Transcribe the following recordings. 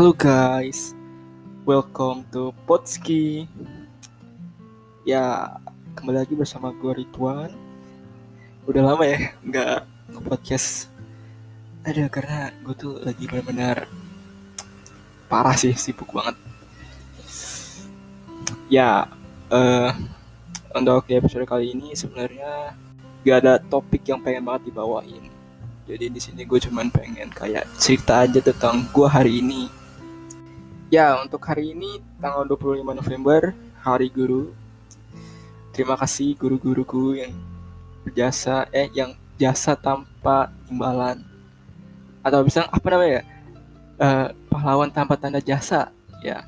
Halo guys, welcome to Potski. Ya, kembali lagi bersama gue Ridwan. Udah lama ya nggak podcast. Ada karena gue tuh lagi benar-benar parah sih, sibuk banget. Ya, uh, untuk episode kali ini sebenarnya gak ada topik yang pengen banget dibawain jadi di sini gue cuman pengen kayak cerita aja tentang gue hari ini ya untuk hari ini tanggal 25 November hari guru. Terima kasih guru-guruku yang berjasa eh yang jasa tanpa imbalan. Atau bisa apa namanya uh, pahlawan tanpa tanda jasa ya.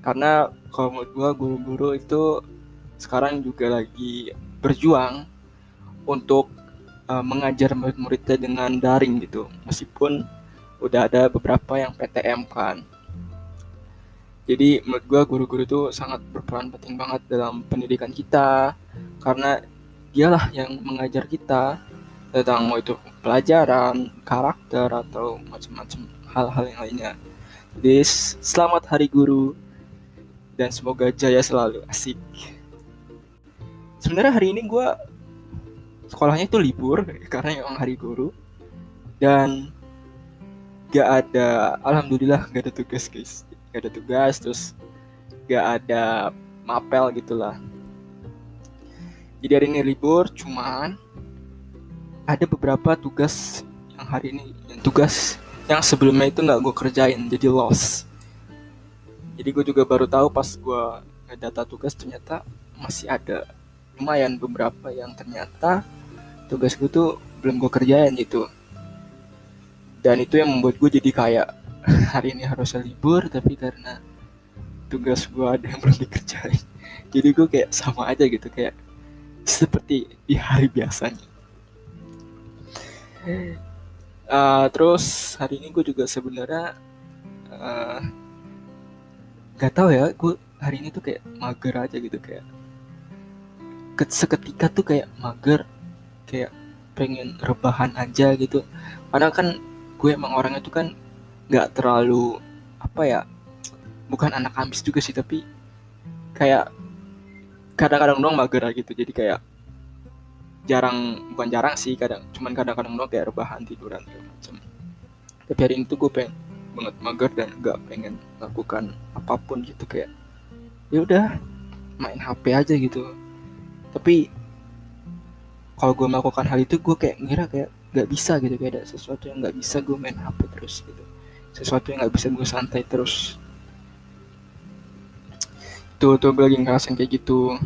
Karena kalau menurut gue guru-guru itu sekarang juga lagi berjuang untuk uh, mengajar murid-muridnya dengan daring gitu. Meskipun udah ada beberapa yang PTM kan jadi menurut gue guru-guru itu sangat berperan penting banget dalam pendidikan kita karena dialah yang mengajar kita tentang mau itu pelajaran, karakter atau macam-macam hal-hal yang lainnya. Jadi selamat hari guru dan semoga jaya selalu asik. Sebenarnya hari ini gue sekolahnya itu libur karena emang hari guru dan gak ada alhamdulillah gak ada tugas guys gak ada tugas terus gak ada mapel gitulah jadi hari ini libur cuman ada beberapa tugas yang hari ini yang tugas yang sebelumnya itu nggak gue kerjain jadi loss jadi gue juga baru tahu pas gue ngedata tugas ternyata masih ada lumayan beberapa yang ternyata tugas gue tuh belum gue kerjain gitu. Dan itu yang membuat gue jadi kayak hari ini harus libur tapi karena tugas gue ada yang belum dikerjain jadi gue kayak sama aja gitu kayak seperti di hari biasanya. Uh, terus hari ini gue juga sebenarnya uh, gak tau ya gue hari ini tuh kayak mager aja gitu kayak seketika tuh kayak mager kayak pengen rebahan aja gitu. Karena kan gue emang orangnya tuh kan nggak terlalu apa ya bukan anak ambis juga sih tapi kayak kadang-kadang dong mager gitu. Jadi kayak jarang bukan jarang sih kadang cuman kadang-kadang dong kayak rebahan tiduran gitu macam tapi hari ini tuh gue pengen banget mager dan gak pengen lakukan apa pun gitu kayak ya udah main HP aja gitu. Tapi kalau gue melakukan hal itu gue kayak ngira kayak nggak bisa gitu kayak ada sesuatu yang nggak bisa gue main HP terus gitu sesuatu yang nggak bisa gue santai terus. Tuh tuh gue lagi ngerasain kayak gitu.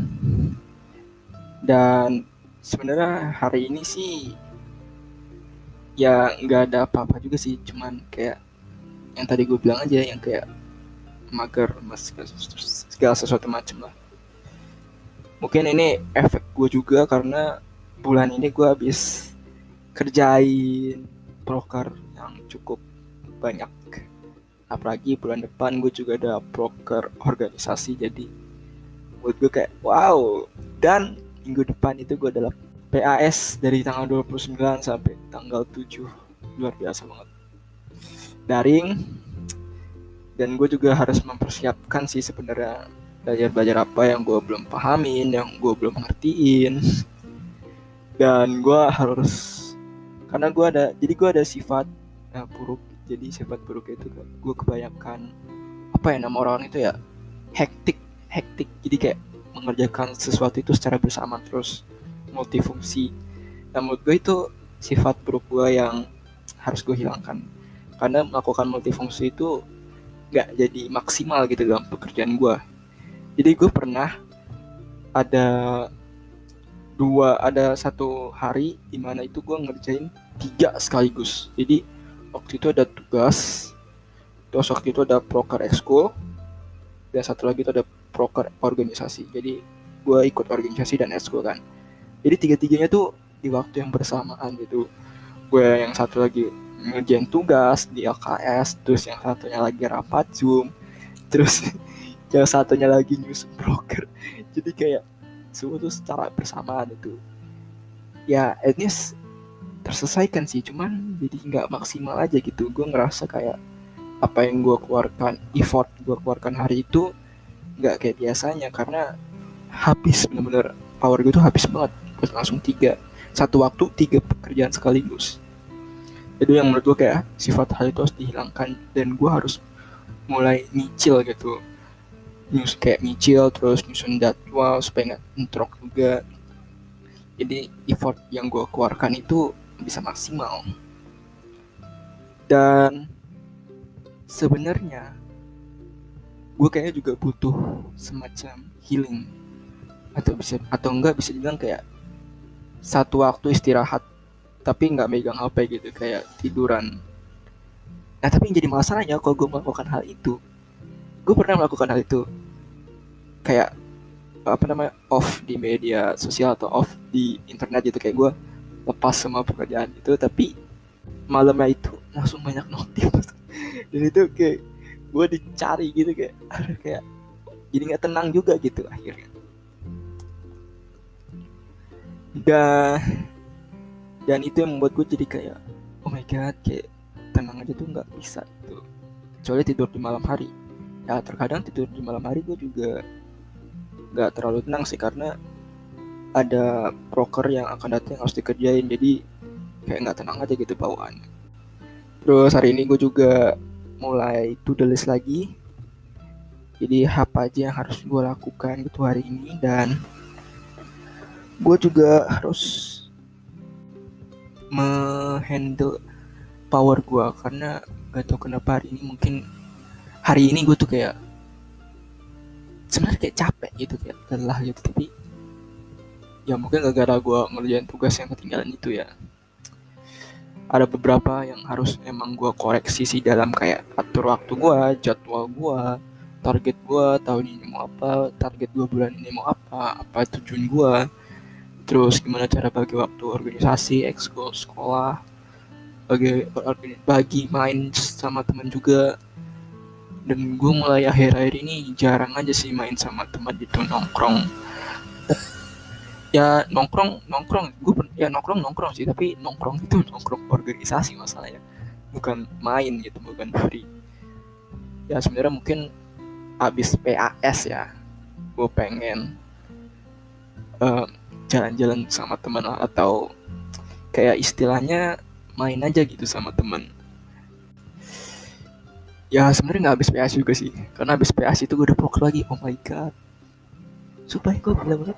Dan sebenarnya hari ini sih ya nggak ada apa-apa juga sih. Cuman kayak yang tadi gue bilang aja yang kayak mager mas segala sesuatu macam lah. Mungkin ini efek gue juga karena bulan ini gue habis kerjain broker yang cukup banyak apalagi bulan depan gue juga ada broker organisasi jadi buat gue kayak wow. Dan minggu depan itu gue adalah PAS dari tanggal 29 sampai tanggal 7 luar biasa banget. Daring. Dan gue juga harus mempersiapkan sih sebenarnya belajar-belajar apa yang gue belum pahamin yang gue belum ngertiin. Dan gue harus karena gue ada jadi gue ada sifat uh, buruk jadi sifat buruk itu gue kebanyakan apa ya nama orang itu ya? Hektik hektik. Jadi kayak mengerjakan sesuatu itu secara bersama terus multifungsi. Dan menurut gue itu sifat buruk gue yang harus gue hilangkan. Karena melakukan multifungsi itu nggak jadi maksimal gitu dalam pekerjaan gue jadi gue pernah ada dua ada satu hari di mana itu gue ngerjain tiga sekaligus. Jadi waktu itu ada tugas terus waktu itu ada proker ekskul dan satu lagi itu ada proker organisasi. Jadi gue ikut organisasi dan ekskul kan. Jadi tiga-tiganya tuh di waktu yang bersamaan gitu. Gue yang satu lagi ngerjain tugas di LKS terus yang satunya lagi rapat zoom terus yang satunya lagi news broker. Jadi kayak semua tuh secara bersamaan itu. Ya least terselesaikan sih cuman jadi nggak maksimal aja gitu. Gue ngerasa kayak apa yang gue keluarkan effort gue keluarkan hari itu nggak kayak biasanya karena habis bener-bener power gue tuh habis banget. Gue langsung tiga satu waktu tiga pekerjaan sekaligus. Itu yang menurut gue kayak sifat hal itu harus dihilangkan dan gue harus mulai nyicil gitu. Nyus kayak nyicil terus nyusun jadwal supaya nggak entrok juga. Jadi effort yang gue keluarkan itu bisa maksimal. Dan sebenarnya gue kayaknya juga butuh semacam healing. Atau bisa atau enggak bisa dibilang kayak satu waktu istirahat tapi nggak megang HP gitu kayak tiduran. Nah tapi yang jadi masalahnya kalau gue melakukan hal itu gue pernah melakukan hal itu. Kayak apa namanya off di media sosial atau off di internet gitu. Kayak gue lepas semua pekerjaan itu tapi malamnya itu langsung banyak notif. Dan itu kayak gue dicari gitu kayak kayak jadi nggak tenang juga gitu akhirnya. Dan dan itu yang membuat gue jadi kayak oh my god kayak tenang aja tuh nggak bisa gitu. Kecuali tidur di malam hari. Ya terkadang tidur di malam hari gue juga nggak terlalu tenang sih karena ada broker yang akan datang harus dikerjain. Jadi kayak nggak tenang aja gitu bawaannya. Terus hari ini gue juga mulai to the list lagi. Jadi apa aja yang harus gue lakukan gitu hari ini. Dan gue juga harus menghandle power gue karena gak tau kenapa hari ini mungkin hari ini gue tuh kayak sebenarnya kayak capek gitu kayak lelah gitu. Tapi ya mungkin gak gara gue ngerjain tugas yang ketinggalan itu ya. Ada beberapa yang harus emang gue koreksi sih dalam kayak atur waktu gue, jadwal gue, target gue tahun ini mau apa, target gue bulan ini mau apa, apa tujuan gue, terus gimana cara bagi waktu organisasi, ekskul, sekolah, bagi bagi main sama teman juga. Dan gue mulai akhir-akhir ini jarang aja sih main sama teman itu nongkrong ya nongkrong nongkrong. Gue ya nongkrong nongkrong sih. Tapi nongkrong itu nongkrong organisasi masalahnya. Bukan main gitu bukan free. Ya sebenarnya mungkin abis PAS ya gue pengen jalan jalan-jalan sama teman atau kayak istilahnya main aja gitu sama teman. Ya sebenarnya nggak habis PAS juga sih. Karena habis PAS itu gue udah proker lagi. Oh my god. Supaya gue bilang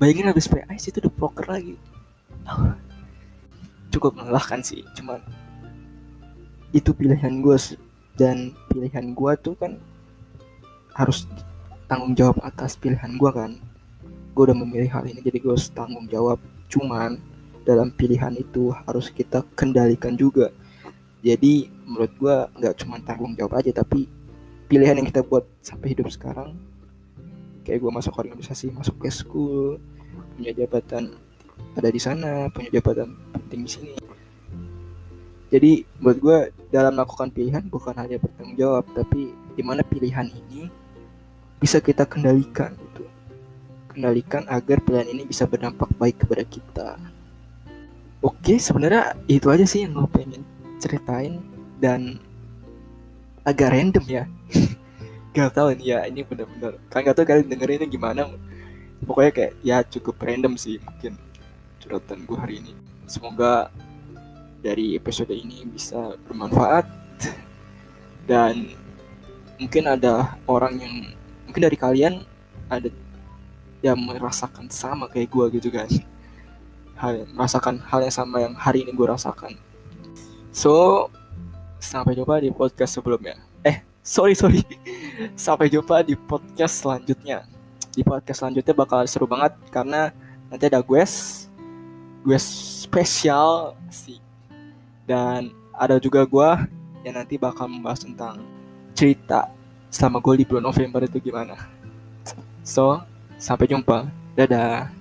bayangin habis PAS itu udah poker lagi. Cukup melelahkan sih cuman itu pilihan gue dan pilihan gue tuh kan harus tanggung jawab atas pilihan gue kan. Gue udah memilih hal ini jadi gue harus tanggung jawab. Cuman dalam pilihan itu harus kita kendalikan juga. Jadi menurut gue nggak cuma tanggung jawab aja tapi pilihan yang kita buat sampai hidup sekarang kayak gue masuk organisasi masuk ke school punya jabatan ada di sana punya jabatan penting di sini. Jadi buat gue dalam melakukan pilihan bukan hanya bertanggung jawab tapi di mana pilihan ini bisa kita kendalikan gitu. Kendalikan agar pilihan ini bisa berdampak baik kepada kita. Oke sebenarnya itu aja sih yang gue pengen ceritain dan agak random ya gak tau ya ini bener-bener kan gak tau kalian dengerinnya gimana. Pokoknya kayak ya cukup random sih mungkin curhatan gue hari ini. Semoga dari episode ini bisa bermanfaat. Dan mungkin ada orang yang mungkin dari kalian ada yang merasakan sama kayak gue gitu kan. Hal merasakan hal yang sama yang hari ini gue rasakan. So sampai jumpa di podcast sebelumnya. Eh sorry sorry sampai jumpa di podcast selanjutnya. Di podcast selanjutnya bakal seru banget karena nanti ada gue gue spesial sih dan ada juga gue yang nanti bakal membahas tentang cerita selama gue di bulan November itu gimana. So sampai jumpa. Dadah